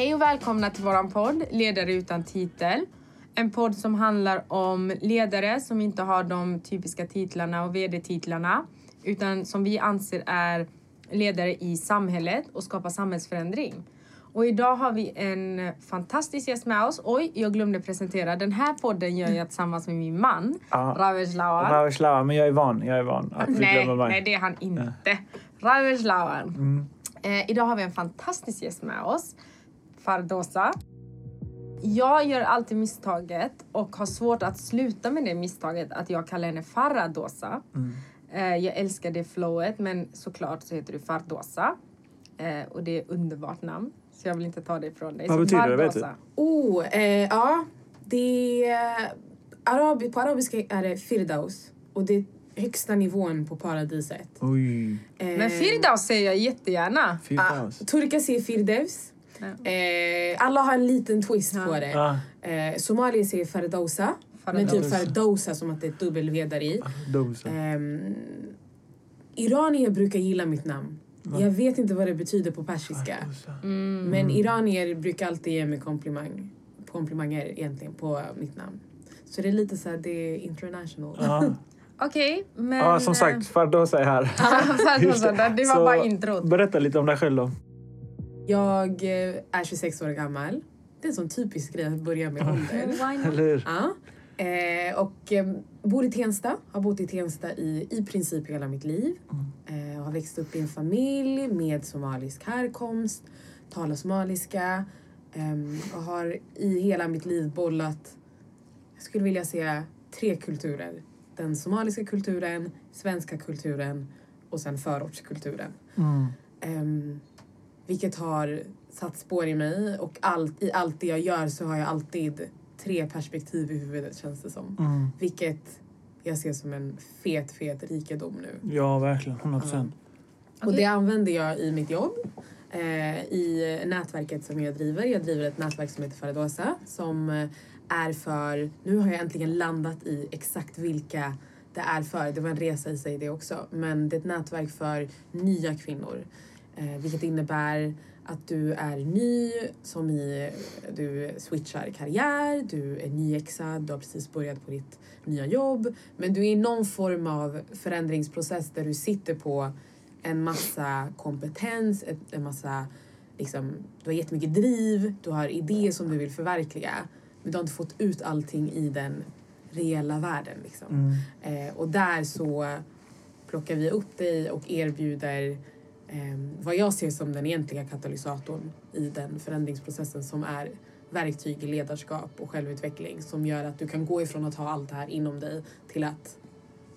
Hej och välkomna till våran podd Ledare utan titel. En podd som handlar om ledare som inte har de typiska titlarna och vd-titlarna utan som vi anser är ledare i samhället och skapar samhällsförändring. Och idag har vi en fantastisk gäst med oss. Oj, jag glömde presentera. Den här podden gör jag tillsammans med min man, Ja. Ravesh Lawar. Ravish Lawa, men jag är van. Jag är van att vi Nej, glömmer mig. nej, det är han inte. Ravesh Lawar. Mm. Eh, idag har vi en fantastisk gäst med oss, Fardosa. Jag gör alltid misstaget och har svårt att sluta med det misstaget att jag kallar henne Faradosa. Mm. Eh, jag älskar det flowet men såklart så heter du Fardosa. Eh, och det är ett underbart namn. Så jag vill inte ta det ifrån dig. Vad Så betyder det, vet Fardosa. Oh, eh, ja. Det är, arabi, på arabiska är det firdaus. Och det är högsta nivån på paradiset. Oj. Eh, Men Firdaus säger jag jättegärna. ah, Firdaus. turkar säger firdevs. Eh, alla har en liten twist Ja. på det. Ah, Eh, Somalier säger fardausa. Men typ fardausa som att det är ett W där i. Ehm, iranier brukar gilla mitt namn. Jag vet inte vad det betyder på persiska. Mm. Men iranier brukar alltid ge mig komplimang, komplimanger egentligen på mitt namn. Så det är lite så här, det är international. Ja. Okej, men... ja, som sagt, Fardosa är här. Fardosa, det var Så, bara introt. Berätta lite om dig själv då. Jag eh, är 26 år gammal. Det är en sån typisk grej att börja med ålder. Eller? Ja. Eh, och eh, bor i Tensta. Har bott i Tensta i, i princip hela mitt liv. Eh, och har växt upp i en familj med somalisk härkomst. Talar somaliska. ehm, och har i hela mitt liv bollat, jag skulle vilja säga tre kulturer. Den somaliska kulturen, svenska kulturen och sen förortskulturen. Mm. Vilket har satt spår i mig och allt, i allt det jag gör så har jag alltid tre perspektiv i huvudet känns det som. Mm. Vilket jag ser som en fet, fet rikedom nu. Ja, verkligen. 100 procent. Och det använder jag i mitt jobb. Eh, I nätverket som jag driver. Jag driver ett nätverk som heter Faradosa som eh, är för, nu har jag äntligen landat i exakt vilka det är för. Det var en resa i sig det också. Men det är ett nätverk för nya kvinnor. Eh, vilket innebär att du är ny, som i du switchar karriär, du är nyexad, du har precis börjat på ditt nya jobb. Men du är i någon form av förändringsprocess där du sitter på en massa kompetens, en massa, liksom, du har jättemycket driv, du har idéer som du vill förverkliga. Men du har inte fått ut allting i den reella världen. Liksom. Mm. Eh, och där så plockar vi upp dig och erbjuder vad jag ser som den egentliga katalysatorn i den förändringsprocessen som är verktyg i ledarskap och självutveckling som gör att du kan gå ifrån att ha allt det här inom dig till att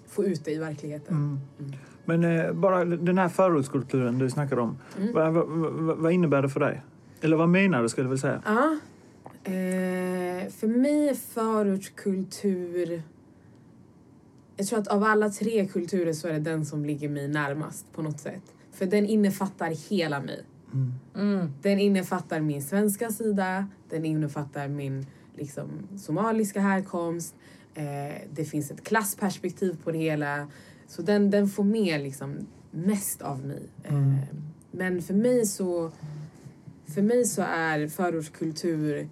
få ut det i verkligheten. Mm. Mm. Men eh, bara den här förortskulturen du snackar om. Mm. Vad, vad, vad, vad innebär det för dig? Eller vad menar du skulle jag vilja säga? Ja. Eh, för mig är förortskultur... Jag tror att av alla tre kulturer så är det den som ligger mig närmast på något sätt. För den innefattar hela mig. Mm. Mm. Den innefattar min svenska sida, den innefattar min liksom, somaliska härkomst. Eh, det finns ett klassperspektiv på det hela. Så den, den får med liksom, mest av mig. Mm. Eh, men för mig så för mig så är förortskultur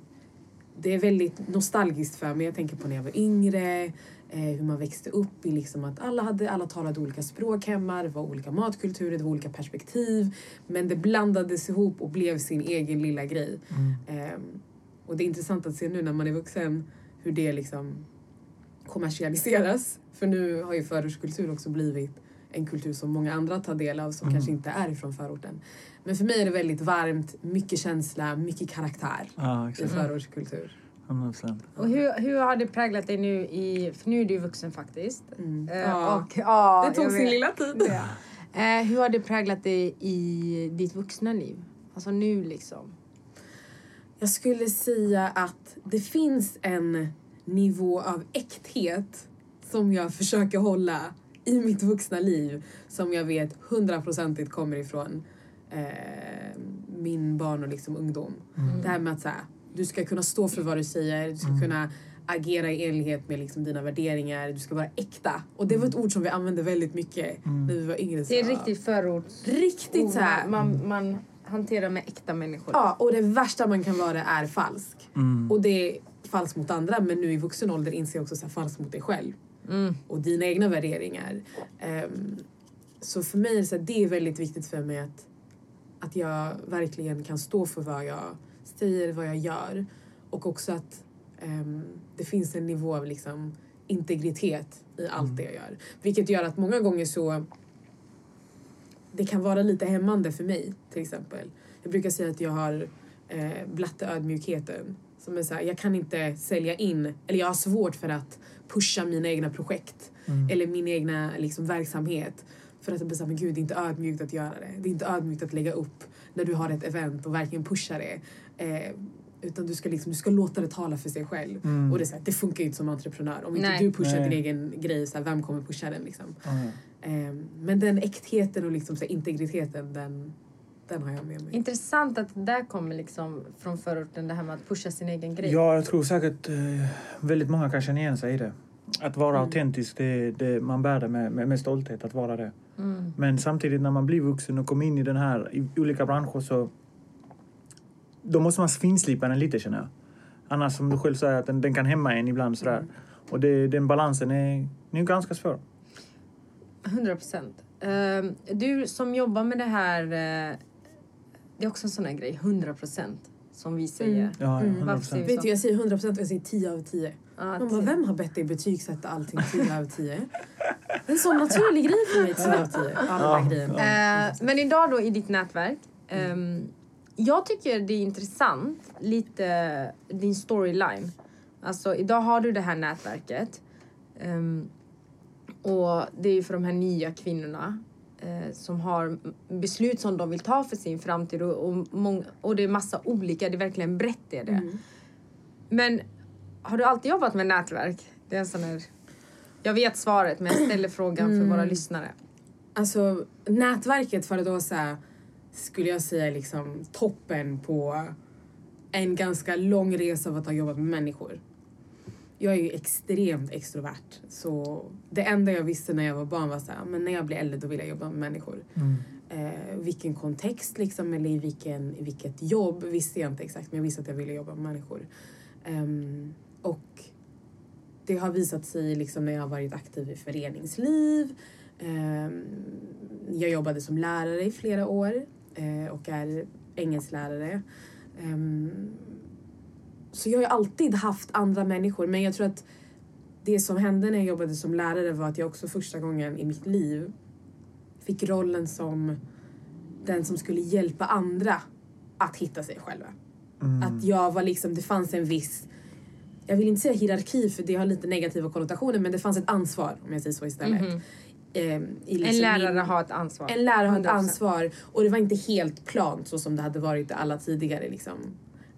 det är väldigt nostalgiskt för mig. Jag tänker på när jag var yngre, eh, hur man växte upp i liksom att alla, hade, alla talade olika språk hemma, det var olika matkulturer, det var olika perspektiv. Men det blandades ihop och blev sin egen lilla grej. Mm. Ehm, och det är intressant att se nu när man är vuxen hur det liksom kommersialiseras. För nu har ju förortskultur också blivit en kultur som många andra tar del av som Mm. kanske inte är ifrån förorten. Men för mig är det väldigt varmt, mycket känsla, mycket karaktär Ja, i förortskultur. 100 procent. Och hur, hur har det präglat dig nu i... För nu är du vuxen faktiskt. Mm. Ja. och, ja, det tog sin vet. lilla tid. Ja. Eh, hur har det präglat dig i ditt vuxna liv? Alltså nu liksom. Jag skulle säga att det finns en nivå av äkthet som jag försöker hålla i mitt vuxna liv som jag vet hundraprocentigt kommer ifrån eh, min barn och liksom ungdom. Det här med att så här, du ska kunna stå för vad du säger, du ska kunna agera i enlighet med liksom dina värderingar, du ska vara äkta. Och det var ett ord som vi använde väldigt mycket när vi var yngre. Det är Så, riktigt förort. Riktigt så här. Man, man hantera med äkta människor. Ja, och det värsta man kan vara är falsk. Mm. Och det är falskt mot andra men nu i vuxen ålder inser jag också så här, falskt mot dig själv. Mm. Och dina egna värderingar. Ehm, så för mig är det, så här, det är väldigt viktigt för mig att, att jag verkligen kan stå för vad jag säger, vad jag gör. Och också att ehm, det finns en nivå av liksom, integritet i allt det jag gör. Vilket gör att många gånger så det kan vara lite hämmande för mig till exempel. Jag brukar säga att jag har eh, blatteödmjukheten. Som är så här, jag kan inte sälja in, eller jag har svårt för att pusha mina egna projekt. Eller min egna liksom, verksamhet. För att det blir såhär, men gud det är inte ödmjukt att göra det. Det är inte ödmjukt att lägga upp när du har ett event och verkligen pusha det. Eh, utan du ska, liksom, du ska låta det tala för sig själv. Mm. Och det, är så här, det funkar ju inte som entreprenör. Om inte Nej. du pushar Nej. din egen grej, så här, vem kommer pusha den? Liksom? Ja. Ehm, men den äktheten och liksom så här, integriteten, den, den har jag med mig. Intressant att det där kommer liksom från förorten, det här med att pusha sin egen grej. Ja, jag tror säkert eh, väldigt många kan känna igen sig i det. Att vara Mm. autentisk, det, det, man bär det med, med, med stolthet att vara det. Mm. Men samtidigt när man blir vuxen och kommer in i den här i olika branscher så då måste man finslipa den lite känner jag. Annars som du själv säger att den, den kan hämma en ibland sådär. Mm. Och det, den balansen är, är ganska svår. 100 procent. Ehm, du som jobbar med det här, eh, det är också en sån här grej, 100 procent som vi säger. Mm. Ja, Mm. 100%. Varför säger vi Vet du, jag säger 100% och jag säger 10 av 10. Ja, Man bara, vem har bett dig betygsätta allting 10 av 10? Det är en sån naturlig grej för mig, 10 av 10. Ja, den Ja, ja. Eh, men idag då i ditt nätverk. ehm, jag tycker det är intressant, lite din storyline. Alltså idag har du det här nätverket. ehm, och det är ju för de här nya kvinnorna eh, som har beslut som de vill ta för sin framtid. Och, och, mång- och det är massa olika, det är verkligen brett är det. Mm. Men har du alltid jobbat med nätverk? Det är en sån här... Jag vet svaret men jag ställer frågan för våra lyssnare. Alltså, nätverket för här, skulle jag säga liksom toppen på en ganska lång resa av att ha jobbat med människor. Jag är ju extremt extrovert. Så det enda jag visste när jag var barn var så här, men när jag blir äldre då vill jag jobba med människor. Mm. Eh, vilken kontext liksom, eller i, vilken, i vilket jobb visste jag inte exakt men jag visste att jag ville jobba med människor. Ehm, och det har visat sig liksom, när jag har varit aktiv i föreningsliv. Ehm, jag jobbade som lärare i flera år eh, och är engelsklärare. Ehm, så jag har ju alltid haft andra människor men jag tror att det som hände när jag jobbade som lärare var att jag också första gången i mitt liv fick rollen som den som skulle hjälpa andra att hitta sig själva. Mm. Att jag var liksom, det fanns en viss, jag vill inte säga hierarki för det har lite negativa konnotationer men det fanns ett ansvar om jag säger så istället. Mhm. Ehm, i En liksom lärare min- har ett ansvar. en lärare har ett 100%. ansvar och det var inte helt plant så som det hade varit i alla tidigare liksom,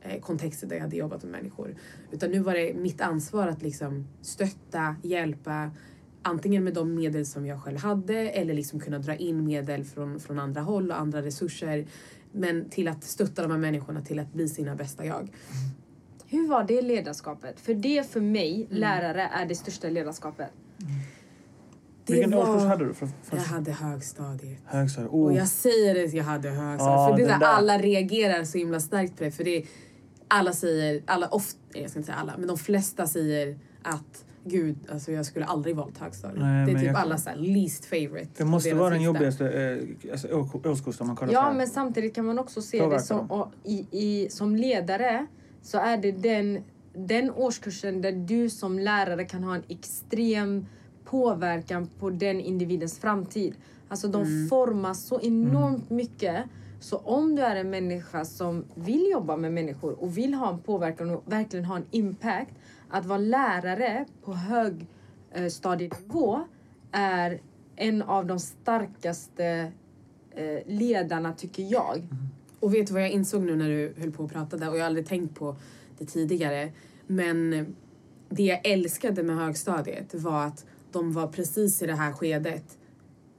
eh, kontexter där jag hade jobbat med människor. Utan nu var det mitt ansvar att liksom, stötta, hjälpa antingen med de medel som jag själv hade eller liksom kunna dra in medel från, från andra håll och andra resurser. Men till att stötta de här människorna till att bli sina bästa jag. Hur var det ledarskapet? För det för mig, Mm. lärare, är det största ledarskapet. Det Vilken var- årskurs hade du? För, för Jag hade högstadiet. högstadiet? Och Oh. jag säger det, jag hade högstadiet. Ja, för det är där alla reagerar så himla starkt på det. För det är, alla säger, alla ofta, jag ska inte säga alla, men de flesta säger att gud, alltså jag skulle aldrig valt högstadiet. Nej, det är typ jag- alla så här, least favorite. Det måste vara den jobbigaste eh, alltså, årskursen man kallar Ja, men samtidigt kan man också se Påverkar det som, och i, i, som ledare så är det den, den årskursen där du som lärare kan ha en extrem påverkan på den individens framtid. Alltså de Mm. formas så enormt mycket. Så om du är en människa som vill jobba med människor och vill ha en påverkan och verkligen ha en impact. Att vara lärare på hög eh, är en av de starkaste eh, ledarna tycker jag. Och vet du vad jag insåg nu när du höll på och pratade och jag har aldrig tänkt på det tidigare. Men det jag älskade med högstadiet var att de var precis i det här skedet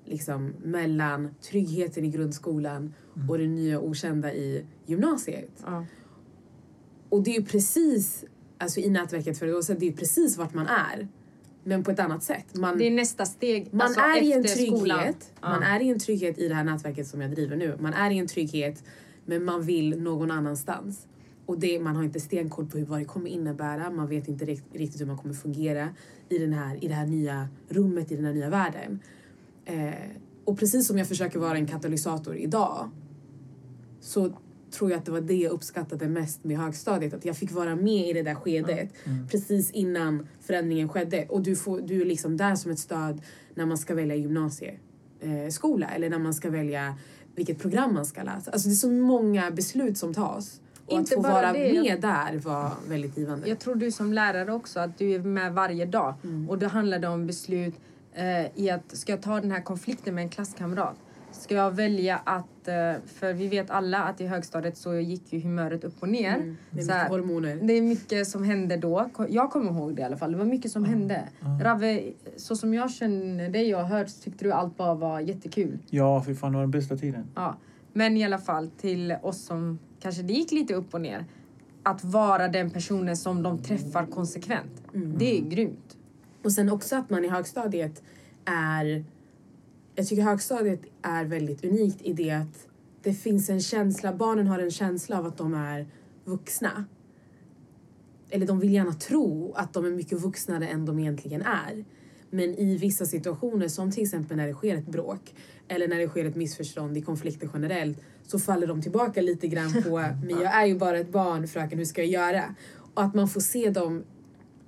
liksom mellan tryggheten i grundskolan och det nya okända i gymnasiet. Ja. Och det är ju precis, alltså i nätverket för det är ju precis vart man är. Men på ett annat sätt. Man, Det är nästa steg. man alltså är i en trygghet. skolan. Man Ja. är i en trygghet i det här nätverket som jag driver nu. Man är i en trygghet Men man vill någon annanstans. Och det, man har inte stenkoll på hur, vad det kommer innebära. Man vet inte rikt- riktigt hur man kommer fungera i, den här, i det här nya rummet, i den här nya världen. Eh, och precis som jag försöker vara en katalysator idag så tror jag att det var det jag uppskattade mest med högstadiet. Att jag fick vara med i det där skedet precis innan förändringen skedde. Och du, får, du är liksom där som ett stöd när man ska välja gymnasieskola eh, eller när man ska välja vilket program man ska läsa. Alltså det är så många beslut som tas. Och Inte att få bara vara det. med där var väldigt givande. Jag tror du som lärare också, att du är med varje dag. Mm. Och då handlar det om beslut eh, i att, ska jag ta den här konflikten med en klasskamrat? Ska jag välja att, eh, för vi vet alla att i högstadiet så gick ju humöret upp och ner. Mm. Det är mycket här, hormoner. det är mycket som hände då. Jag kommer ihåg det i alla fall. Det var mycket som hände. Rave, så som jag känner dig och har hört så tyckte du allt bara var jättekul. Ja, för fan, det var den bästa tiden. Ja. Men i alla fall till oss som kanske det gick lite upp och ner. Att vara den personen som de träffar konsekvent. Det är grymt. Och sen också att man i högstadiet är... Jag tycker högstadiet är väldigt unikt i det att det finns en känsla, barnen har en känsla av att de är vuxna. Eller de vill gärna tro att de är mycket vuxnare än de egentligen är. Men i vissa situationer, som till exempel när det sker ett bråk eller när det sker ett missförstånd i konflikter generellt, så faller de tillbaka lite grann på “men jag är ju bara ett barn fröken, hur ska jag göra?” Och att man får se dem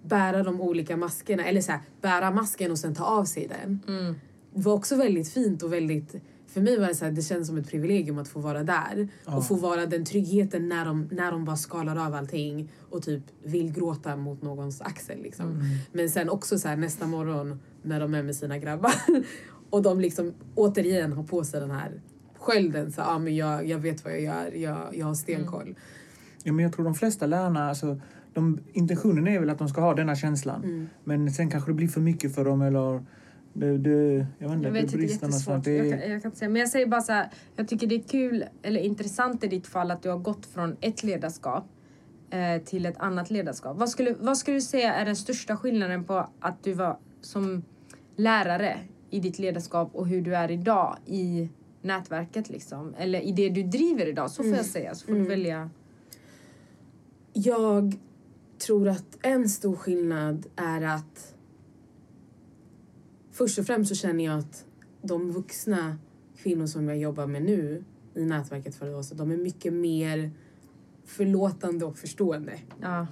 bära de olika maskerna, eller så här, bära masken och sen ta av sig den. Det var också väldigt fint och väldigt för mig var det så här, det kändes som ett privilegium att få vara där Ja. och få vara den tryggheten när de, när de bara skalar av allting och typ vill gråta mot någons axel. Liksom. Men sen också så här, nästa morgon när de är med sina grabbar och de liksom återigen har på sig den här skölden. Så, ah, men jag, jag vet vad jag gör, jag, jag har stenkoll. Ja, men jag tror de flesta lärarna, alltså, de, intentionen är väl att de ska ha denna känslan. Mm. Men sen kanske det blir för mycket för dem eller det, det, jag vet inte, Jag det vet det är brister någonstans. Det Jag är, kan, jag kan inte säga. Men jag säger bara så här, jag tycker det är kul eller intressant i ditt fall att du har gått från ett ledarskap eh, till ett annat ledarskap. Vad skulle, vad skulle du säga är den största skillnaden på att du var som lärare i ditt ledarskap och hur du är idag i nätverket liksom? Eller i det du driver idag, så får jag säga. Så får du välja. Jag tror att en stor skillnad är att först och främst så känner jag att de vuxna kvinnor som jag jobbar med nu i nätverket för oss, de är mycket mer förlåtande och förstående. Ja.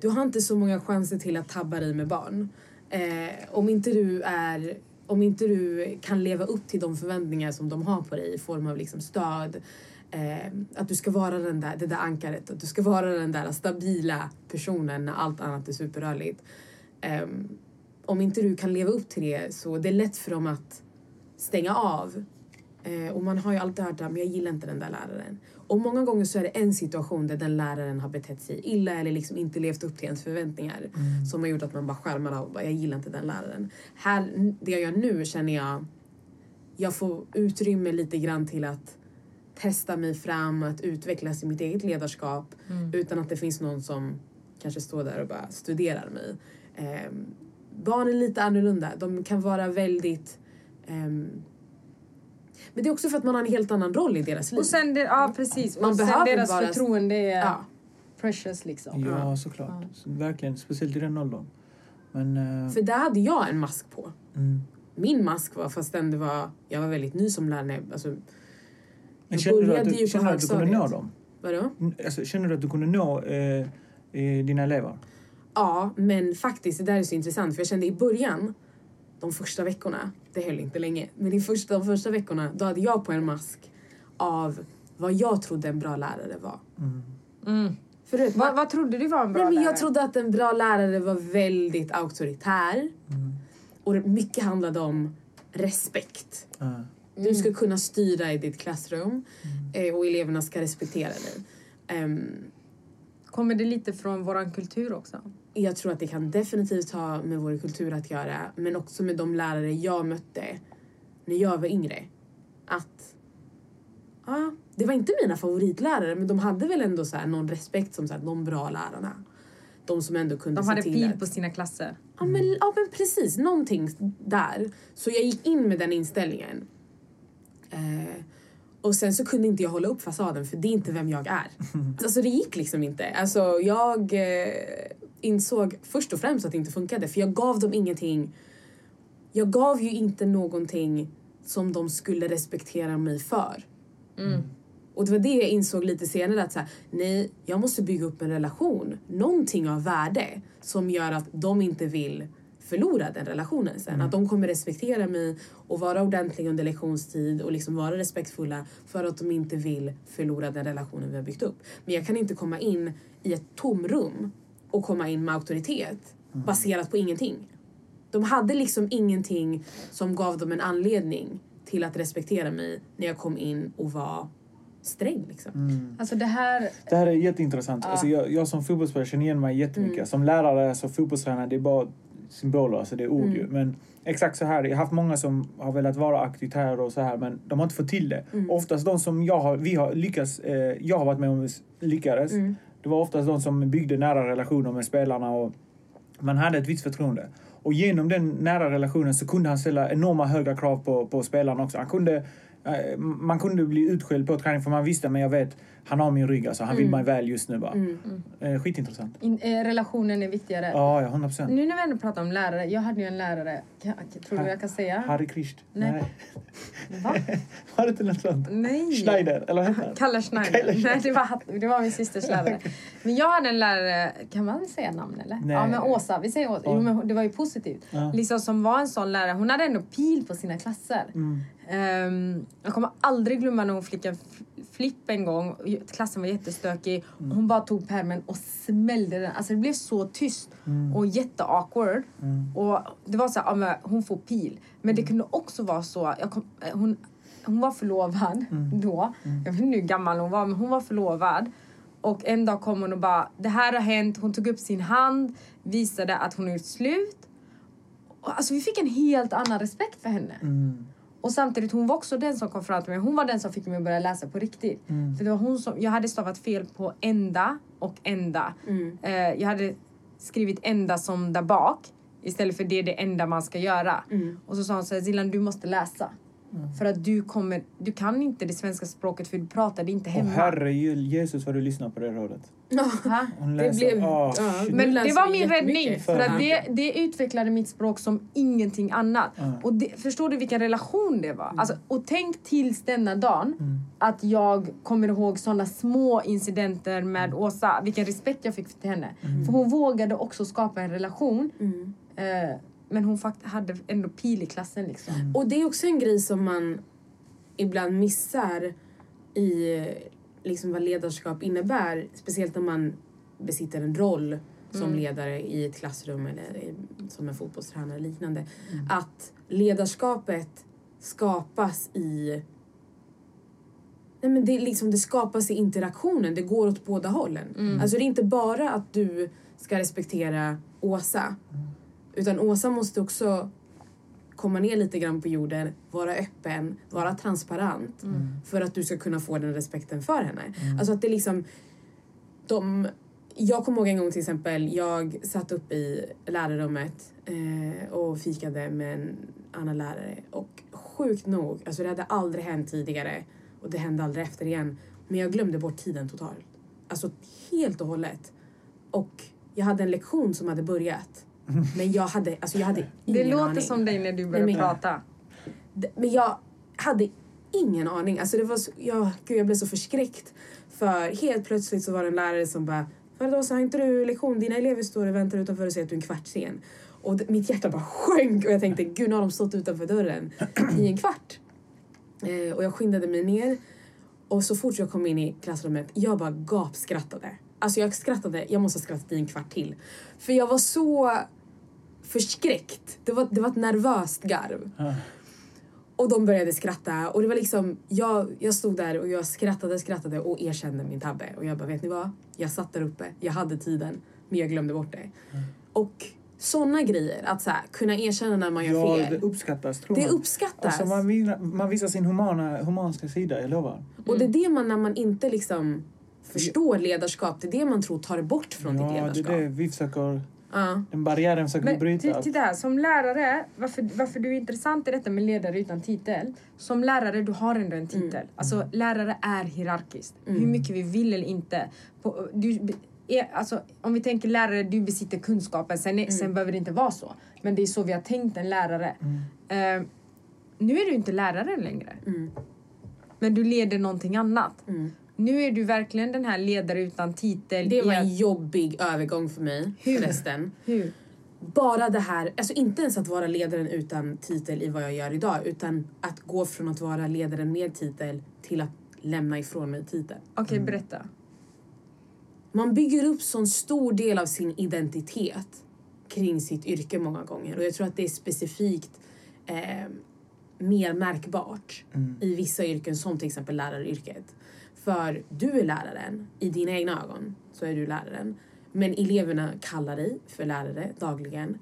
Du har inte så många chanser till att tabba dig med barn. Eh, om inte du är om inte du kan leva upp till de förväntningar som de har på dig i form av liksom stöd, eh, att du ska vara den där, det där ankaret, att du ska vara den där stabila personen när allt annat är superrörligt. Eh, om inte du kan leva upp till det så det är lätt för dem att stänga av. Eh, och man har ju alltid hört att jag gillar inte den där läraren. Och många gånger så är det en situation där den läraren har betett sig illa eller liksom inte levt upp till ens förväntningar som har gjort att man bara skärmar av och bara, jag gillar inte den läraren. Här, det jag gör nu känner jag, jag får utrymme lite grann till att testa mig fram, att utvecklas i mitt eget ledarskap utan att det finns någon som kanske står där och bara studerar mig. Um, barn är lite annorlunda. De kan vara väldigt ehm, men det är också för att man har en helt annan roll i deras liv. Och sen, det, ja precis. Man och sen deras bara- förtroende är ja. precious liksom. ja, såklart. Så, verkligen, speciellt i den åldern. Men... eh, För där hade jag en mask på. mm. Min mask var, fastän det var, jag var väldigt ny som lärare. Alltså, Men Jag känner du att började ju du, känner du, att du kunde nå dem? vadå? Alltså, känner du att du kunde nå eh, eh, dina elever? Ja, men faktiskt, det där är så intressant. För jag kände i början, de första veckorna, det höll inte länge, men i första, de första veckorna, då hade jag på en mask av vad jag trodde en bra lärare var. Mm. För du vet, Vad, trodde du var en bra Nej, men lärare? jag trodde att en bra lärare var väldigt auktoritär. Och det- mycket handlade om respekt. Du ska kunna styra i ditt klassrum eh, och eleverna ska respektera dig. Ehm, Kommer det lite från våran kultur också? Jag tror att det kan definitivt ha med vår kultur att göra men också med de lärare jag mötte när jag var yngre. Att ja, det var inte mina favoritlärare men de hade väl ändå så här någon respekt som så här, de bra lärarna. De som ändå kunde De se hade till pil att... på sina klasser. Ja men, ja men precis, någonting där. Så jag gick in med den inställningen. Eh, Och sen så kunde inte jag hålla upp fasaden för det är inte vem jag är. Alltså det gick liksom inte. Alltså jag eh, insåg först och främst att det inte funkade för jag gav dem ingenting. Jag gav ju inte någonting som de skulle respektera mig för. Och det var det jag insåg lite senare att så här, nej, jag måste bygga upp en relation. Någonting av värde som gör att de inte vill förlora den relationen sen. Att de kommer respektera mig och vara ordentliga under lektionstid och liksom vara respektfulla för att de inte vill förlora den relationen vi har byggt upp. Men jag kan inte komma in i ett tomrum och komma in med auktoritet baserat på ingenting. De hade liksom ingenting som gav dem en anledning till att respektera mig när jag kom in och var sträng liksom. Alltså det här... Det här är jätteintressant. Ja. Alltså jag, jag som fotbollsspelare känner igen mig jättemycket. Som lärare, så fotbollstränare, det är bara symboler, alltså det är ord ju. Men exakt så här, jag har haft många som har velat vara aktivitärer och så här, men de har inte fått till det. Oftast de som jag har, vi har lyckats, eh, jag har varit med om lyckades, det var oftast de som byggde nära relationer med spelarna och man hade ett visst förtroende. Och genom den nära relationen så kunde han ställa enorma höga krav på, på spelarna också. Han kunde, man kunde bli utskälld på träning för man visste, men jag vet, han har min rygg alltså. Han vill mig väl just nu bara. Eh, skitintressant. In, eh, relationen är viktigare. Ja, ja, 100 procent. Nu när vi ändå pratar om lärare. Jag hade ju en lärare, tror du jag kan säga? Harry Krisht. Nej. Va? Var det inte något sånt? Nej. Schneider, eller vad heter? Kalle Schneider. Kalle Schneider. Nej, det var, det var min systers lärare. Men jag hade en lärare, kan man säga namn eller? Nej. Ja men Åsa, vi säger Åsa. Jo, men det var ju positivt. Ja. Liksom som var en sån lärare, hon hade ändå pil på sina klasser. Mm. Ehm, jag kommer aldrig glömma när hon fick en flipp en gång. Klassen var jättestökig. Mm. Hon bara tog pärmen och smällde den. Alltså det blev så tyst Mm. och jätteawkward. Och det var så här, ja, hon får pil. Men Mm. det kunde också vara så, kom, eh, hon, hon var förlovad Mm. då. Jag vet inte hur gammal hon var, men hon var förlovad. Och en dag kom hon och bara, det här har hänt. Hon tog upp sin hand, visade att hon gjort slut. Alltså vi fick en helt annan respekt för henne. Mm. Och samtidigt, hon var också den som kom fram till mig. Hon var den som fick mig att börja läsa på riktigt. För det var hon som, jag hade stavat fel på ända och ända. Eh, jag hade skrivit ända som där bak. Istället för det är det enda man ska göra. Och så sa hon så här, Zilan du måste läsa. För att du kommer, du kan inte det svenska språket för du pratar det inte hemma. herre Jesus vad du lyssnar på det rådet. Det blev... ah, nu Men det var min räddning. För att det, det utvecklade mitt språk som ingenting annat. Och det, förstår du vilken relation det var? Alltså, och tänk tills denna dagen att jag kommer ihåg sådana små incidenter med Åsa. Vilken respekt jag fick till henne. För hon vågade också skapa en relation. Mm. Men hon hade ändå pil i klassen liksom. Och det är också en grej som man ibland missar i liksom vad ledarskap innebär. Speciellt när man besitter en roll som ledare i ett klassrum eller i, som en fotbollstränare eller liknande. Att ledarskapet skapas i Nej, men det, är liksom, det skapas i interaktionen, det går åt båda hållen. Alltså det är inte bara att du ska respektera Åsa. Utan Åsa måste också komma ner lite grann på jorden, vara öppen, vara transparent för att du ska kunna få den respekten för henne. Alltså att det liksom... De, jag kommer ihåg en gång till exempel, jag satt upp i lärarrummet eh, och fikade med en annan lärare och sjukt nog, alltså det hade aldrig hänt tidigare och det hände aldrig efter igen, men jag glömde bort tiden totalt. Alltså helt och hållet. Och jag hade en lektion som hade börjat. Men jag hade, alltså jag hade ingen Det låter aning. som dig när du börjar men- prata. Men jag hade ingen aning. Alltså det var så, jag, gud, jag blev så förskräckt. För helt plötsligt så var det en lärare som bara Faridosa, har inte du lektion? Dina elever står och väntar utanför och säger att du är en kvart sen. Och mitt hjärta bara sjönk och jag tänkte gud nu har de stått utanför dörren i en kvart. Eh, och jag skyndade mig ner. Och så fort jag kom in i klassrummet, jag bara gapskrattade. Alltså jag skrattade, jag måste ha skrattat i en kvart till. För jag var så förskräckt. Det var, det var ett nervöst garv. Och de började skratta och det var liksom, jag, jag stod där och jag skrattade, skrattade och erkände min tabbe. Och jag bara, vet ni vad? Jag satt där uppe, jag hade tiden, men jag glömde bort det. Och såna grejer, att så här, kunna erkänna när man gör Ja, fel. det uppskattas tror Det man. uppskattas. Alltså man, man visar sin humana, humanska sida, jag lovar. Och det är det man, när man inte liksom förstår ledarskap, det är det man tror tar bort från ditt Ja, det ledarskap. är det vi försöker Ja. Den barriären försöker Men bryta. ti- titta här, som lärare, varför, varför du är intressant i detta med ledare utan titel. Som lärare, du har ändå en titel. Alltså lärare är hierarkiskt. Hur mycket vi vill eller inte. På, du, är, alltså, om vi tänker lärare, du besitter kunskapen. Sen, är, sen behöver det inte vara så. Men det är så vi har tänkt en lärare. Eh, nu är du inte lärare längre. Mm. Men du leder någonting annat. Mm. Nu är du verkligen den här ledare utan titel. Det var att- en jobbig övergång för mig Hur? förresten. Hur? Bara det här, alltså inte ens att vara ledaren utan titel i vad jag gör idag utan att gå från att vara ledaren med titel till att lämna ifrån mig titeln. Okej, berätta. Man bygger upp så stor del av sin identitet kring sitt yrke många gånger och jag tror att det är specifikt eh, mer märkbart i vissa yrken som till exempel läraryrket. För du är läraren, i dina egna ögon så är du läraren. Men eleverna kallar dig för lärare dagligen.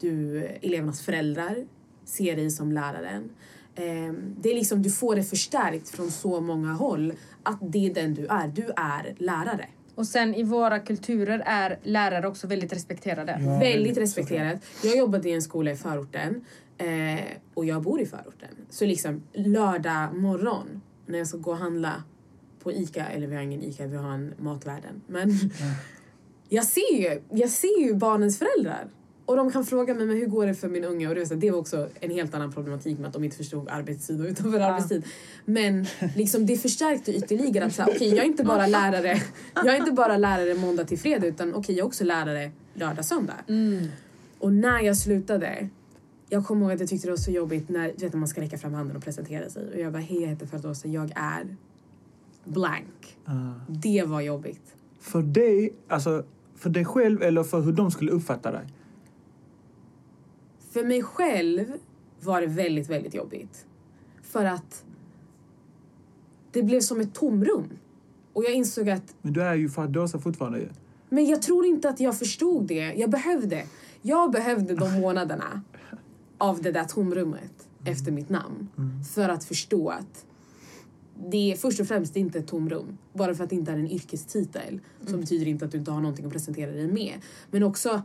Du, elevernas föräldrar ser dig som läraren. Eh, det är liksom, du får det förstärkt från så många håll att det är den du är. Du är lärare. Och sen i våra kulturer är lärare också väldigt respekterade. Ja, väldigt väldigt, respekterat. Jag jobbade i en skola i förorten eh, och jag bor i förorten. Så liksom lördag morgon när jag ska gå och handla på Ica, eller vi har ingen Ica, vi har en Matvärden. Men jag, ser ju, jag ser ju barnens föräldrar. Och de kan fråga mig men hur går det för min unge och det, det var också en helt annan problematik med att de inte förstod arbetstid och utanför arbetstid. Men liksom det förstärkte ytterligare att okej jag är inte bara lärare jag är inte bara lärare måndag till fredag utan okej jag är också lärare lördag söndag. Och när jag slutade, jag kommer ihåg att jag tyckte det var så jobbigt när, du vet, när man ska räcka fram handen och presentera sig. Och jag bara, hej jag heter Ferdosa, jag är blank. Ah. Det var jobbigt. För dig, alltså för dig själv eller för hur de skulle uppfatta dig? För mig själv var det väldigt, väldigt jobbigt. För att det blev som ett tomrum. Och jag insåg att Men du är ju Fadosa fortfarande ju. Men jag tror inte att jag förstod det. Jag behövde. Jag behövde de månaderna av det där tomrummet efter mitt namn. För att förstå att det är först och främst inte ett tomrum. Bara för att det inte är en yrkestitel så betyder det inte att du inte har någonting att presentera dig med. Men också,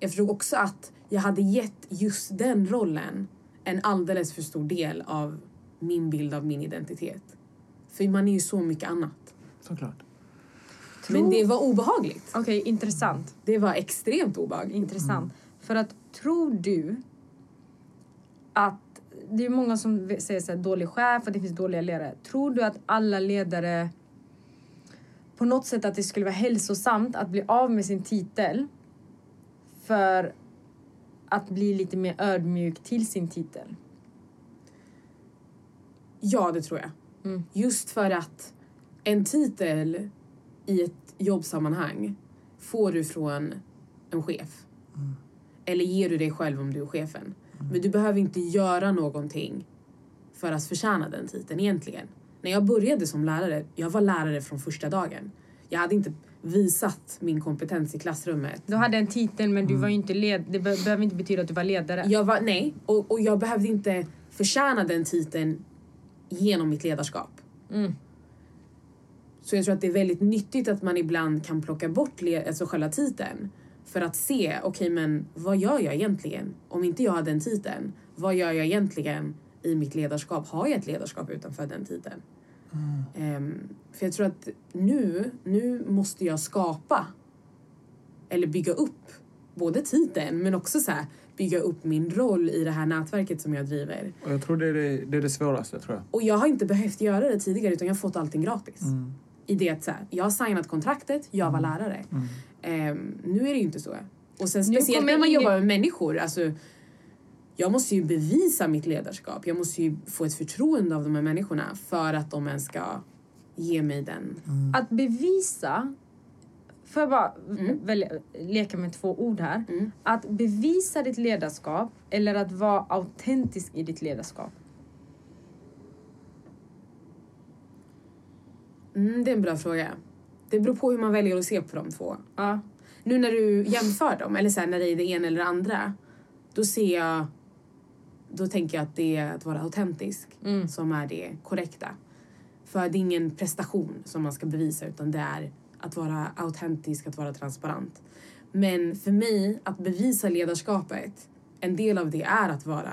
jag förstod också att jag hade gett just den rollen en alldeles för stor del av min bild av min identitet. För man är ju så mycket annat. Såklart. Men det var obehagligt. Okej, intressant. Det var extremt obehagligt. Intressant. För att tror du att det är många som säger så här, dålig chef och det finns dåliga ledare. Tror du att alla ledare på något sätt att det skulle vara hälsosamt att bli av med sin titel för att bli lite mer ödmjuk till sin titel? Ja, det tror jag. Mm. Just för att en titel i ett jobbsammanhang får du från en chef. Eller ger du dig själv om du är chefen. Men du behöver inte göra någonting för att förtjäna den titeln egentligen. När jag började som lärare, jag var lärare från första dagen. Jag hade inte visat min kompetens i klassrummet. Du hade en titel men du var ju inte led... Det be- behöver inte betyda att du var ledare. Jag var, nej, och, och jag behövde inte förtjäna den titeln genom mitt ledarskap. Mm. Så jag tror att det är väldigt nyttigt att man ibland kan plocka bort alltså själva titeln. För att se, okej men vad gör jag egentligen? Om inte jag har den titeln, vad gör jag egentligen i mitt ledarskap? Har jag ett ledarskap utanför den titeln? Ehm, för jag tror att nu, nu måste jag skapa eller bygga upp både titeln men också så här, bygga upp min roll i det här nätverket som jag driver. Och jag tror det är det, det, är det svåraste, tror jag. Och jag har inte behövt göra det tidigare utan jag har fått allting gratis. I det att så här, jag har signat kontraktet, jag var lärare. Ehm, nu är det ju inte så. Och sen speciellt när man jobbar med människor. Alltså, jag måste ju bevisa mitt ledarskap. Jag måste ju få ett förtroende av de här människorna för att de ens ska ge mig den. Att bevisa... Får jag bara Mm. välja, leka med två ord här? Mm. Att bevisa ditt ledarskap eller att vara autentisk i ditt ledarskap? Mm, det är en bra fråga. Det beror på hur man väljer att se på de två. Ja. Nu när du jämför dem, eller så här, när det är det ena eller det andra, då ser jag... Då tänker jag att det är att vara autentisk Mm. som är det korrekta. För det är ingen prestation som man ska bevisa utan det är att vara autentisk, att vara transparent. Men för mig, att bevisa ledarskapet, en del av det är att vara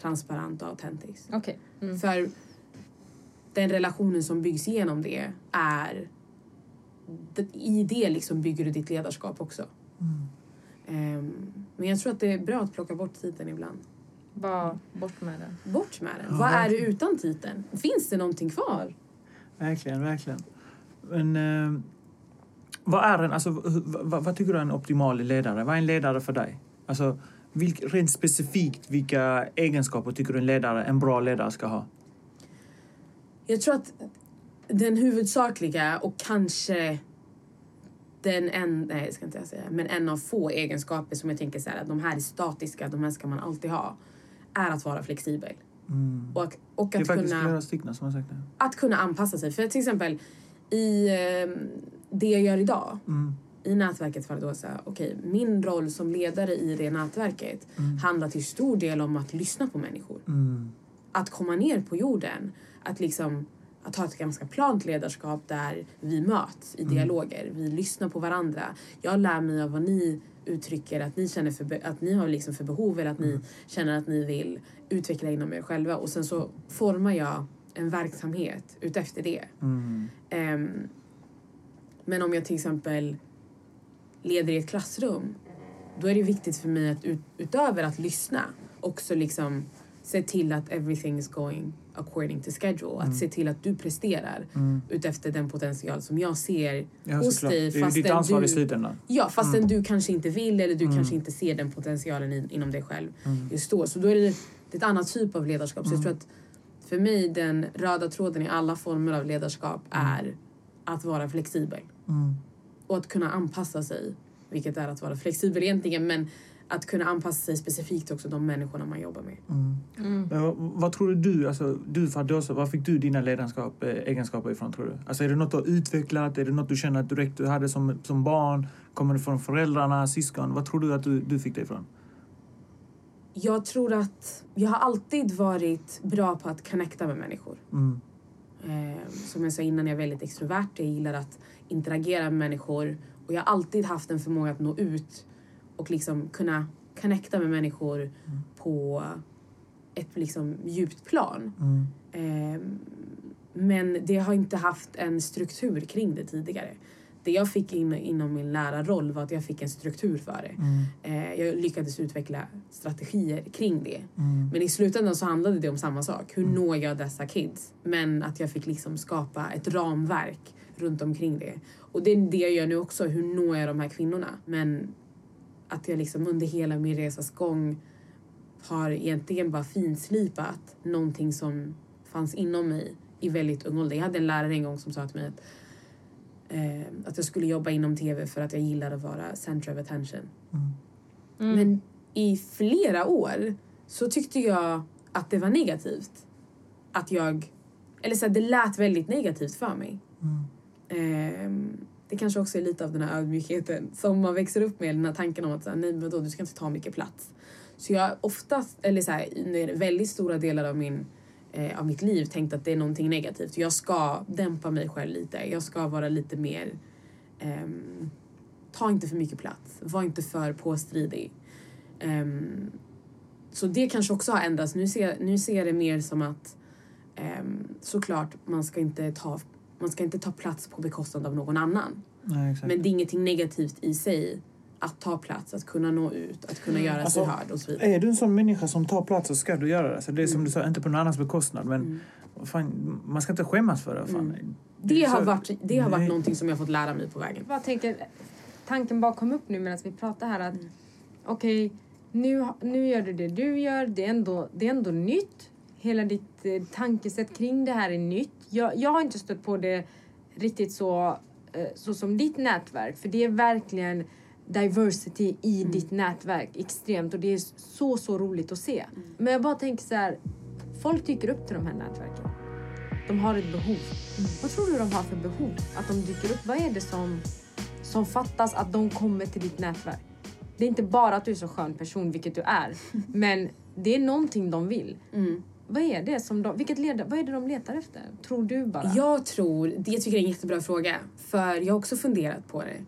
transparent och autentisk. Okej. Mm. För den relationen som byggs genom det är... I det liksom bygger du ditt ledarskap också. Ehm, men jag tror att det är bra att plocka bort titeln ibland. Bara bort med den. Bort med den. Ja, Vad är det verkligen. utan titeln? Finns det någonting kvar? Verkligen, verkligen. Men eh, vad är en, alltså, vad, vad tycker du är en optimal ledare? Vad är en ledare för dig? Alltså, vilk, rent specifikt, vilka egenskaper tycker du en ledare, en bra ledare ska ha? Jag tror att den huvudsakliga och kanske den en, nej jag ska inte säga, men en av få egenskaper som jag tänker så här, att de här är statiska, de här ska man alltid ha, är att vara flexibel. Mm. Och, och Det att, kunna, det. att kunna anpassa sig. För till exempel i eh, det jag gör idag, Mm. i nätverket Fardosa, okej, min roll som ledare i det nätverket handlar till stor del om att lyssna på människor. Mm. att komma ner på jorden. Att liksom att ha ett ganska plant ledarskap där vi möts i dialoger. Vi lyssnar på varandra. Jag lär mig av vad ni uttrycker att ni känner för, att ni har liksom för behov eller att ni känner att ni vill utveckla inom er själva. Och sen så formar jag en verksamhet utefter det. Mm. Ehm, men om jag till exempel leder i ett klassrum då är det viktigt för mig att ut, utöver att lyssna också liksom se till att everything is going according to schedule. Att se till att du presterar Mm. utefter den potential som jag ser Ja, hos såklart. dig. Det är ditt ansvar du, i slutändan. Ja, fastän Mm. du kanske inte vill eller du Mm. kanske inte ser den potentialen in, inom dig själv Mm. just då. Så då är det, det är ett annat typ av ledarskap. Så jag Mm. tror att för mig den röda tråden i alla former av ledarskap är att vara flexibel Mm. och att kunna anpassa sig. Vilket är att vara flexibel egentligen men att kunna anpassa sig specifikt också de människorna man jobbar med. Mm. Mm. Men vad, vad tror du, alltså, du Fardosa, var fick du dina ledarskap, eh, egenskaper ifrån tror du? Alltså är det något du har utvecklat? Är det något du känner att direkt du hade som, som barn? Kommer det från föräldrarna, syskon? Vad tror du att du, du fick det ifrån? Jag tror att jag har alltid varit bra på att connecta med människor. Mm. Eh, som jag sa innan, jag är väldigt extrovert. Jag gillar att interagera med människor. Och jag har alltid haft en förmåga att nå ut och liksom kunna connecta med människor på ett liksom djupt plan. Mm. Eh, men det har inte haft en struktur kring det tidigare. Det jag fick in, inom min lärarroll var att jag fick en struktur för det. Mm. Eh, jag lyckades utveckla strategier kring det. Mm. Men i slutändan så handlade det om samma sak. Hur når jag dessa kids? Men att jag fick liksom skapa ett ramverk runt omkring det. Och det är det jag gör nu också. Hur når jag de här kvinnorna? Men att jag liksom under hela min resas gång har egentligen bara finslipat någonting som fanns inom mig i väldigt ung ålder. Jag hade en lärare en gång som sa till mig att, eh, att jag skulle jobba inom tv för att jag gillar att vara center of attention. Mm. Men i flera år så tyckte jag att det var negativt. Att jag... Eller så här, det lät väldigt negativt för mig. Mm. Ehm, det kanske också är lite av den här ödmjukheten som man växer upp med. Den här tanken om att så här, nej men då, du ska inte ta mycket plats. Så jag har oftast, eller så här, under väldigt stora delar av, min, eh, av mitt liv tänkt att det är någonting negativt. Jag ska dämpa mig själv lite. Jag ska vara lite mer... ehm, ta inte för mycket plats. Var inte för påstridig. Ehm, så det kanske också har ändrats. Nu ser, nu ser jag det mer som att um, såklart man ska, inte ta, man ska inte ta plats på bekostnad av någon annan. Nej, exakt. Men det är ingenting negativt i sig att ta plats, att kunna nå ut, att kunna göra sig Alltså, hörd och så vidare. Är du en sån människa som tar plats så ska du göra det. Så det är som du sa, inte på någon annans bekostnad. Men Mm. fan, man ska inte skämmas för det. Fan. Det har, så- varit, det har varit någonting som jag har fått lära mig på vägen. Jag tänker, tanken bara kom upp nu medan vi pratar här att Mm. okej, nu, nu gör du det du gör, det är ändå, det är ändå nytt. Hela ditt eh, tankesätt kring det här är nytt. Jag, jag har inte stött på det riktigt så, eh, så som ditt nätverk, för det är verkligen diversity i Mm. ditt nätverk extremt och det är så, så roligt att se. Men jag bara tänker så här, folk dyker upp till de här nätverken. De har ett behov. Vad tror du de har för behov? Att de dyker upp? Vad är det som, som fattas att de kommer till ditt nätverk? Det är inte bara att du är så skön person, vilket du är. Men det är någonting de vill. Mm. Vad är det som de, vilket led, vad är det de letar efter? Tror du bara? Jag tror, det tycker jag är en jättebra fråga. För jag har också funderat på det.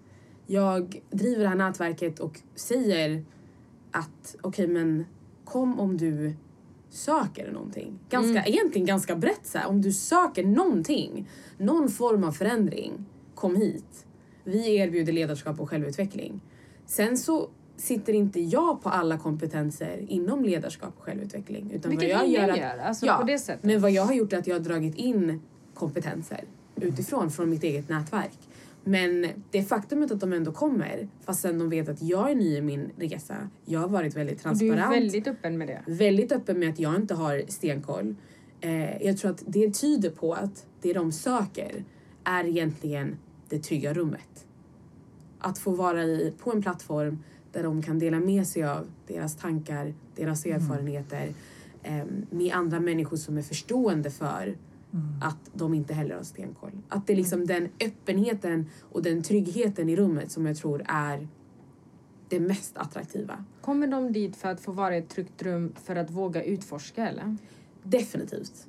Jag driver det här nätverket och säger att okej men kom om du söker någonting. Ganska, Egentligen ganska brett så här. Om du söker någonting, någon form av förändring, kom hit. Vi erbjuder ledarskap och självutveckling. Sen så sitter inte jag på alla kompetenser inom ledarskap och självutveckling. Utan Vilket vad jag gör, att- gör, alltså ja, på det sättet. Men vad jag har gjort är att jag har dragit in kompetenser utifrån, från mitt eget nätverk. Men det faktumet att de ändå kommer, fastän de vet att jag är ny i min resa, jag har varit väldigt Du transparent är väldigt öppen med det. väldigt öppen med att jag inte har stenkoll. Eh, jag tror att det tyder på att det de söker är egentligen det trygga rummet. Att få vara i, på en plattform där de kan dela med sig av deras tankar, deras erfarenheter eh, med andra människor som är förstående för att de inte heller har stenkoll. Att det är liksom den öppenheten och den tryggheten i rummet som jag tror är det mest attraktiva. Kommer de dit för att få vara i ett tryggt rum för att våga utforska eller? Definitivt.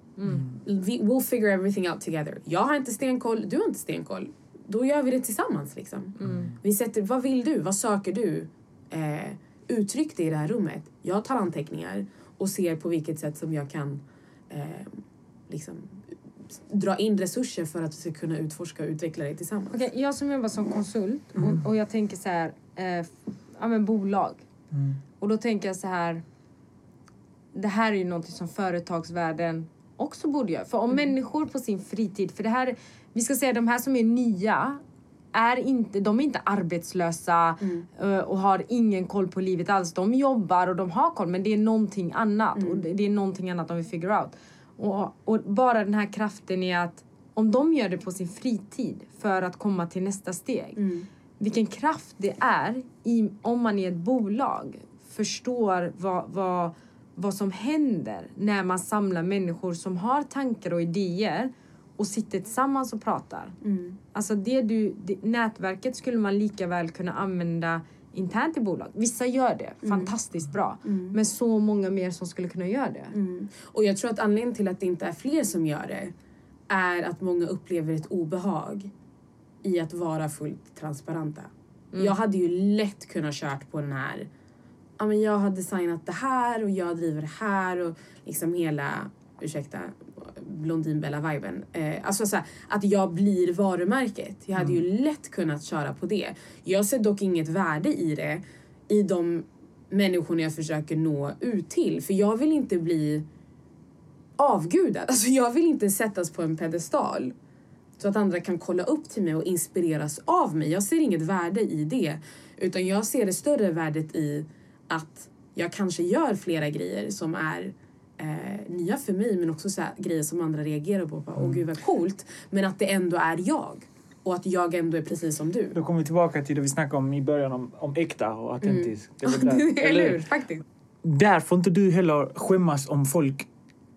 Vi, we'll figure everything out together. Jag har inte stenkoll, du har inte stenkoll. Då gör vi det tillsammans. Liksom. Vi sätter, vad vill du? Vad söker du? Eh, uttryck det i det här rummet. Jag tar anteckningar och ser på vilket sätt som jag kan eh, liksom, dra in resurser för att vi ska kunna utforska och utveckla det tillsammans. Okej, jag som jobbar som konsult och, och jag tänker så här, eh, ja men bolag. Mm. Och då tänker jag så här, det här är ju någonting som företagsvärlden också borde göra. För om människor på sin fritid, för det här, vi ska säga de här som är nya, är inte, de är inte arbetslösa eh, och har ingen koll på livet alls. De jobbar och de har koll men det är någonting annat och det, är någonting annat de vill figure out. Och, och bara den här kraften i att om de gör det på sin fritid för att komma till nästa steg. Vilken kraft det är i, om man i ett bolag förstår vad, vad, vad som händer när man samlar människor som har tankar och idéer och sitter tillsammans och pratar. Alltså det du, det, nätverket skulle man lika väl kunna använda internt i bolag. Vissa gör det fantastiskt bra. Men så många mer som skulle kunna göra det. Mm. Och jag tror att anledningen till att det inte är fler som gör det är att många upplever ett obehag i att vara fullt transparenta. Jag hade ju lätt kunnat kört på den här ja men jag har designat det här och jag driver det här och liksom hela, ursäkta, Blondinbella-viben. Eh, alltså så här, att jag blir varumärket. Jag hade ju lätt kunnat köra på det. Jag ser dock inget värde i det i de människorna jag försöker nå ut till. För jag vill inte bli avgudad. Alltså jag vill inte sättas på en pedestal så att andra kan kolla upp till mig och inspireras av mig. Jag ser inget värde i det. Utan jag ser det större värdet i att jag kanske gör flera grejer som är eh, nya för mig men också så här, grejer som andra reagerar på. Bara, Åh gud vad coolt. Men att det ändå är jag. Och att jag ändå är precis som du. Då kommer vi tillbaka till det vi snackade om i början om, om äkta och autentisk. Det är väl där. Eller hur? Faktiskt. Där får inte du heller skämmas om folk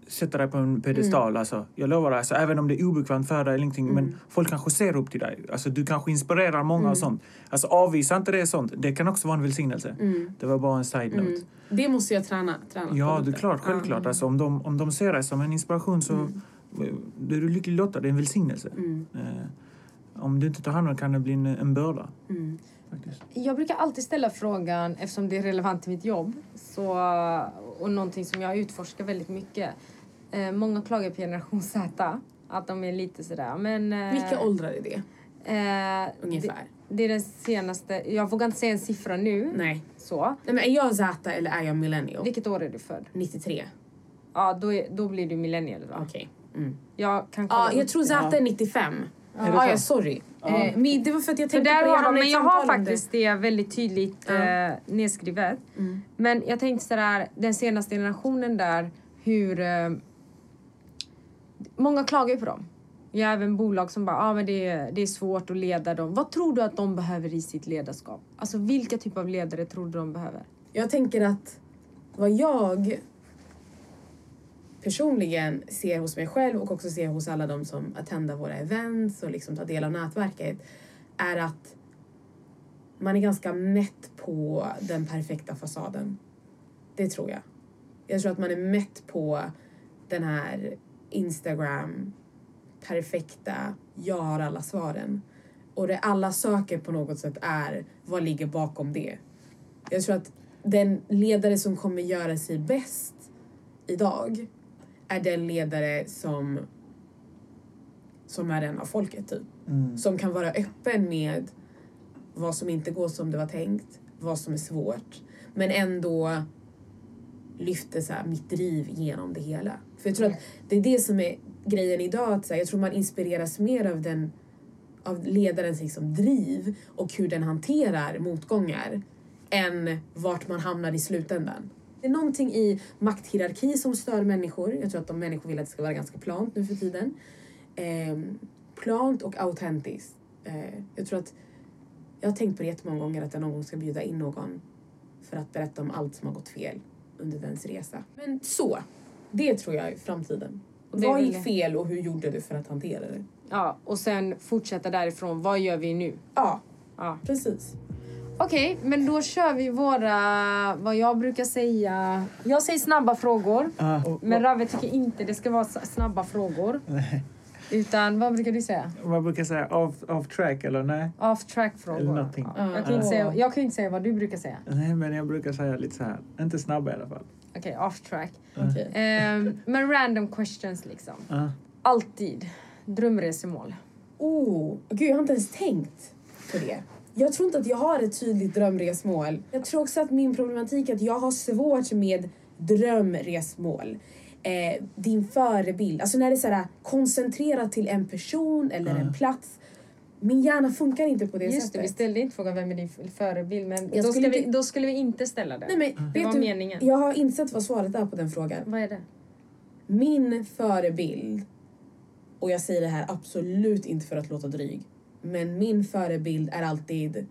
sätter dig på en pedestal. Mm. Alltså, jag lovar dig, alltså, även om det är obekvämt för dig eller ingenting, men folk kanske ser upp till dig. Alltså, du kanske inspirerar många Mm. och sånt. Alltså, avvisa inte det sånt. Det kan också vara en välsignelse. Det var bara en side-note. Mm. Det måste jag träna, träna Ja, det är klart, självklart. Alltså, om, de, om de ser dig som en inspiration så Mm. är du lycklig lottad. Det är en välsignelse. Eh, om du inte tar hand om det kan det bli en, en börda. Mm. Jag brukar alltid ställa frågan, eftersom det är relevant till mitt jobb så, och någonting som jag utforskar väldigt mycket. Eh, många klagar på generation Z, att de är lite sådär. Men, eh, Vilka åldrar är det? eh, Ungefär. Det, det är den senaste, jag vågar inte säga en siffra nu. Nej. Så. Nej men är jag Z eller är jag millennial? Vilket år är du född? 93. Ja, då, är, då blir du millennial då. Okej. Mm. Jag kan kolla Ja, jag tror det. Z är 95. Är det Ja, så? ja, sorry. Eh, men det var för att jag tänkte på i men jag har faktiskt det väldigt tydligt Ja. eh, nedskrivet. Mm. Men jag tänkte sådär, den senaste generationen där, hur... Eh, många klagar ju på dem. Jag har även bolag som bara, ah, men det, är, det är svårt att leda dem. Vad tror du att de behöver i sitt ledarskap? Alltså vilka typer av ledare tror du de behöver? Jag tänker att vad jag personligen ser hos mig själv och också ser hos alla de som attendar våra events och liksom tar del av nätverket är att man är ganska mätt på den perfekta fasaden. Det tror jag. Jag tror att man är mätt på den här Instagram perfekta, jag har alla svaren. Och det alla söker på något sätt är vad ligger bakom det. Jag tror att den ledare som kommer göra sig bäst idag är den ledare som som är en av folket typ. Mm. Som kan vara öppen med vad som inte går som det var tänkt, vad som är svårt. Men ändå lyfter så här, mitt driv genom det hela. För jag tror att det är det som är grejen idag. Att, så här, jag tror man inspireras mer av den av ledarens liksom, driv och hur den hanterar motgångar än vart man hamnar i slutändan. Det är någonting i makthierarki som stör människor. Jag tror att de människor vill att det ska vara ganska plant nu för tiden. Eh, plant och autentiskt. Eh, jag tror att jag har tänkt på det jättemånga gånger att jag någon gång ska bjuda in någon för att berätta om allt som har gått fel under dens resa. Men så, det tror jag är framtiden. Det är Vad gick fel och hur gjorde du för att hantera det? Ja, och sen fortsätta därifrån. Vad gör vi nu? Ja, Ja. precis. Okej, men då kör vi våra, vad jag brukar säga. Jag säger snabba frågor. Ah, och, Men Rave tycker inte det ska vara snabba frågor. nej. Utan vad brukar du säga? Vad brukar jag säga? Off, off track eller nej? Off track frågor. Eller någonting. Jag, kan inte säga, jag kan inte säga vad du brukar säga. Nej, men jag brukar säga lite så här. Inte snabba i alla fall. Okej, off track. Okej. Ehm, men random questions liksom. Ah. Alltid. Drömresemål. Oh, gud jag har inte ens tänkt på det. Jag tror inte att jag har ett tydligt drömresmål. Jag tror också att min problematik är att jag har svårt med drömresmål. Eh, din förebild, alltså när det är så här, koncentrerat till en person eller en plats. Min hjärna funkar inte på det Just det, sättet. vi ställde inte frågan vem är din förebild men Jag då, skulle vi, inte- då skulle vi inte ställa den. Nej, men, det vet var du, meningen. Jag har insett vad svaret är på den frågan. Vad är det? Min förebild, och jag säger det här absolut inte för att låta dryg, men min förebild är alltid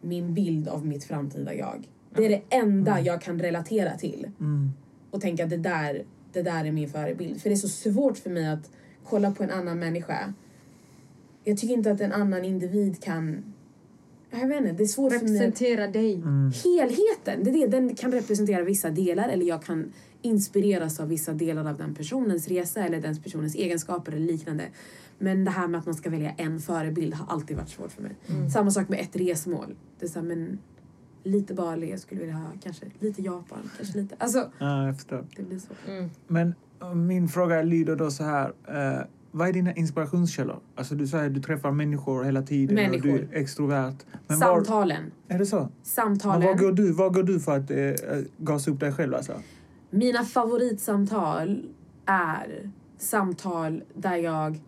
min bild av mitt framtida jag. Det är det enda jag kan relatera till Mm. och tänka att det där, det där är min förebild. För det är så svårt för mig att kolla på en annan människa. Jag tycker inte att en annan individ kan... Jag vet inte, det är svårt för mig att Representera dig. Mm. helheten. Det är det. Den kan representera vissa delar eller jag kan inspireras av vissa delar av den personens resa eller den personens egenskaper eller liknande. Men det här med att man ska välja en förebild har alltid varit svårt för mig. Samma sak med ett resmål. Det är så här, men lite Bali, jag skulle vilja ha kanske lite Japan, kanske lite... Alltså, Ja, jag förstår. det blir så. Mm. Men eh, min fråga lyder då så här. Eh, vad är dina inspirationskällor? Alltså du säger att du träffar människor hela tiden och Människor. du är extrovert. Men var, Samtalen. är det så? Men Samtalen. var går du, var går du för att eh, gasa upp dig själv alltså? Mina favoritsamtal är samtal där jag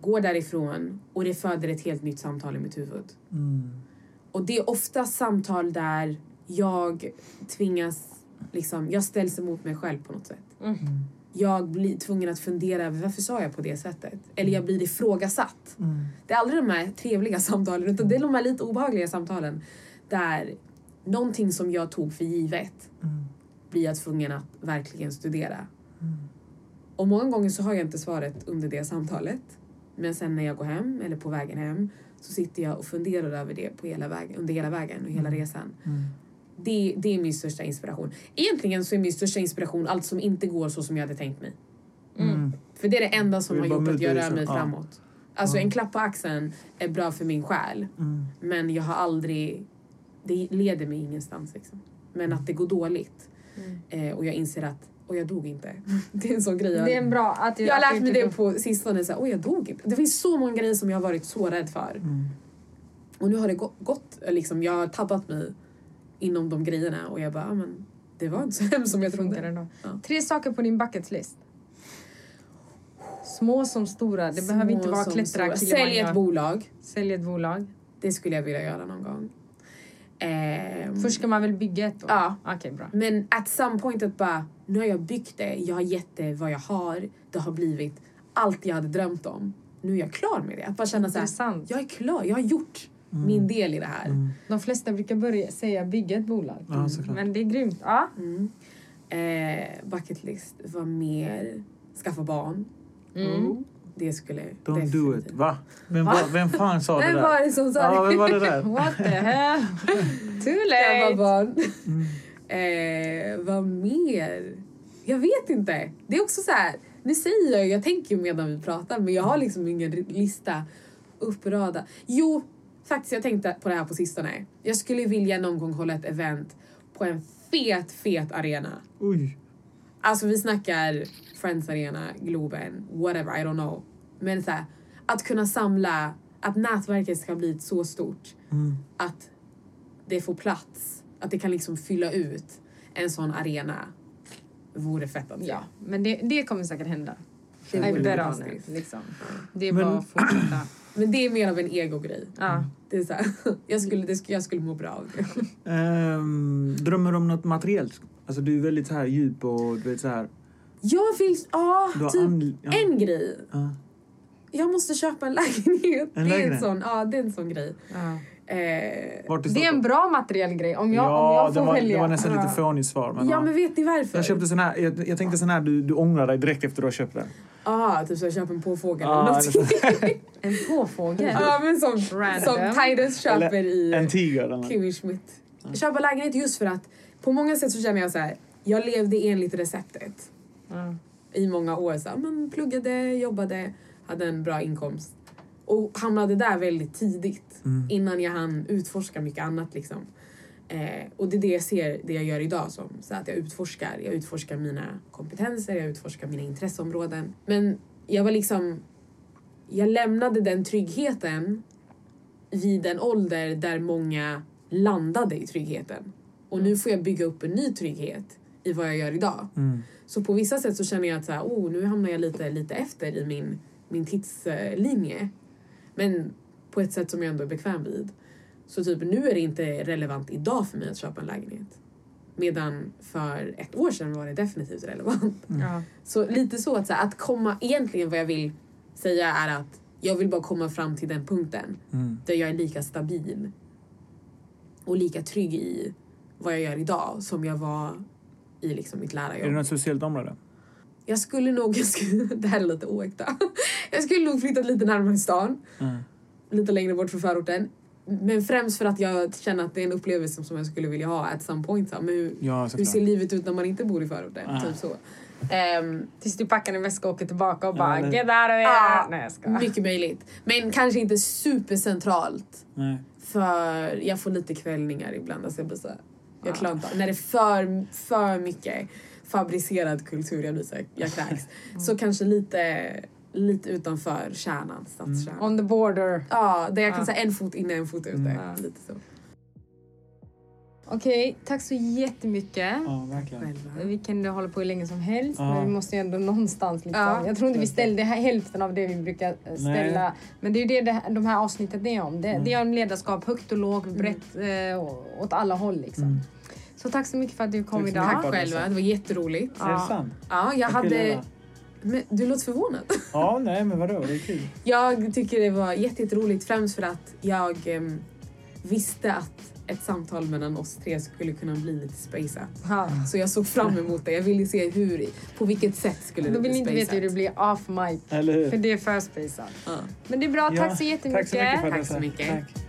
går därifrån och det föder ett helt nytt samtal i mitt huvud. Mm. Och det är ofta samtal där jag tvingas, liksom, jag ställs emot mig själv på något sätt. Mm. Jag blir tvungen att fundera över varför sa jag på det sättet? Eller jag blir ifrågasatt. Mm. Det är aldrig de här trevliga samtalen utan det är de här lite obehagliga samtalen där någonting som jag tog för givet Mm. blir jag tvungen att verkligen studera. Mm. Och många gånger så har jag inte svaret under det samtalet. Men sen när jag går hem eller på vägen hem så sitter jag och funderar över det på hela vägen, under hela vägen och hela resan. Mm. Det, det är min största inspiration. Egentligen så är min största inspiration allt som inte går så som jag hade tänkt mig. Mm. För det är det enda som har gjort att jag rör mig ja. framåt. Alltså Ja. en klapp på axeln är bra för min själ. Mm. Men jag har aldrig... Det leder mig ingenstans liksom. Men att det går dåligt. Mm. Eh, och jag inser att, och jag dog inte. det är en sån grej. jag- Det är en bra att jag har lärt mig det på sistone. Så här, Oj, jag dog inte. Det finns så många grejer som jag har varit så rädd för. Mm. Och nu har det gå- gått. Liksom, jag har tabbat mig inom de grejerna. Och jag bara, ah, men det var inte så hemskt som jag trodde. Ja. Tre saker på din bucket list. Små som stora. Det behöver inte Små vara klättra. Sälj ett bolag. Sälj ett bolag. Det skulle jag vilja göra någon gång. Ehm, Först ska man väl bygga ett då? Ja. Okej, bra. Men at some point att bara, nu har jag byggt det, jag har gett det vad jag har, det har blivit allt jag hade drömt om. Nu är jag klar med det. Att bara känna så här, Intressant. jag är klar, jag har gjort min del i det här. Mm. De flesta brukar börja säga bygga ett bolag. Ja, såklart. Men det är grymt. Ja. Mm. Eh, bucket list, vad mer? Skaffa barn. Mm. Det skulle Don't do it. definitivt- Va? Vem, var, vem fan sa det Vem där? var det som sa Ja, det? vem var det där? What the hell? Too late! barn. Mm. Eh, vad mer? Jag vet inte. Det är också så här. Nu säger jag, jag tänker medan vi pratar men jag har liksom ingen lista upprada. Jo, faktiskt jag tänkte på det här på sistone. Jag skulle vilja någon gång hålla ett event på en fet, fet arena. Oj. Alltså vi snackar Friends Arena, Globen, whatever, I don't know. Men så här, att kunna samla, att nätverket ska bli så stort. Mm. Att det får plats, att det kan liksom fylla ut en sån arena. Vore fett att se. Ja, men det, det kommer säkert hända. Det vore fantastiskt. liksom. Det är Men- bara att fortsätta. Men det är mer av en egogrej. Ja. Det är så här, jag, skulle, det, skulle- jag skulle må bra av det. Ehm, drömmer du om något materiellt? Alltså du är väldigt så här djup och du vet så här. Jag vill, ja, har typ and- ja. en grej. Ja. Jag måste köpa en lägenhet. En det är en sån, ja, det är en sån grej. Ja. Eh, Det är en bra materiell grej om jag, ja, om jag får det, var, välja. det var nästan lite Ja. fånigt svar. Men, ja, ja. men vet ni varför? Jag köpte sån här, jag, jag tänkte sån här, du, du ångrar dig direkt efter du har köpt den. Ja, typ så jag köper en påfågel Ja, eller så- En påfågel. Ja, men som, Random. som Titus köper Eller i En tiger eller. Kimmy Schmidt. Köpa lägenhet just för att på många sätt så känner jag så här. jag levde enligt receptet Ja. i många år. Så här, men pluggade, jobbade, hade en bra inkomst. Och hamnade där väldigt tidigt Mm. innan jag hann utforska mycket annat. Liksom. Eh, och det är det jag ser det jag gör idag som. Så att jag utforskar. Jag utforskar mina kompetenser, jag utforskar mina intresseområden. Men jag var liksom... Jag lämnade den tryggheten vid en ålder där många landade i tryggheten. Och nu får jag bygga upp en ny trygghet i vad jag gör idag. Mm. Så på vissa sätt så känner jag att så här, oh, nu hamnar jag lite, lite efter i min, min tidslinje. Men på ett sätt som jag ändå är bekväm vid. Så typ nu är det inte relevant idag för mig att köpa en lägenhet. Medan för ett år sedan var det definitivt relevant. Ja. Så lite så att, så här, att komma, egentligen vad jag vill säga är att jag vill bara komma fram till den punkten Mm. där jag är lika stabil och lika trygg i vad jag gör idag som jag var i liksom mitt Är det lärarjobb. något speciellt område? Jag skulle nog, jag skulle, det här är lite oäkta, jag skulle nog flyttat lite närmare stan, Mm. lite längre bort från förorten. Men främst för att jag känner att det är en upplevelse som jag skulle vilja ha at some point. Så, men hur, Ja, hur ser livet ut när man inte bor i förorten? Ah. Typ så. Ehm, Tills du packar en väska och åker tillbaka och Ja, bara eller- get out of here. Ja. Nej jag ska. mycket möjligt. Men kanske inte supercentralt. Nej. För jag får lite kvällningar ibland. Alltså jag blir så här, jag Ah. klarar inte När det är för, för mycket fabricerad kultur, jag blir så jag kräks. Mm. Så kanske lite, lite utanför kärnan, stadskärnan. On the border. Ja, där jag kan Ja. säga en fot inne, en fot ute. Mm. Lite så. Okej, tack så jättemycket. Ja, verkligen. Själva. Vi kan hålla på hur länge som helst Ja. men vi måste ju ändå någonstans liksom. Ja. Jag tror inte vi ställde hälften av det vi brukar eh, ställa. Nej. Men det är ju det, det de här avsnitten är om. Det, Mm. det är om ledarskap högt och lågt, brett eh, och- åt alla håll liksom. Mm. Så tack så mycket för att du kom Tack så idag. Tack själva, det var jätteroligt. Är det sant? Ja, jag att hade... Men, du låter förvånad. Ja, nej men vadå, det är kul. Jag tycker det var jätte- jätteroligt främst för att jag em, visste att ett samtal mellan oss tre skulle kunna bli lite spaceat. Ja. Så jag såg fram emot det. Jag ville se hur, på vilket sätt skulle det Då vill bli ni inte veta hur det blir off mic. Eller hur? För det är för spaceat. Ja. Men det är bra, Ja, tack så jättemycket. Tack så mycket för Tack så mycket. Tack.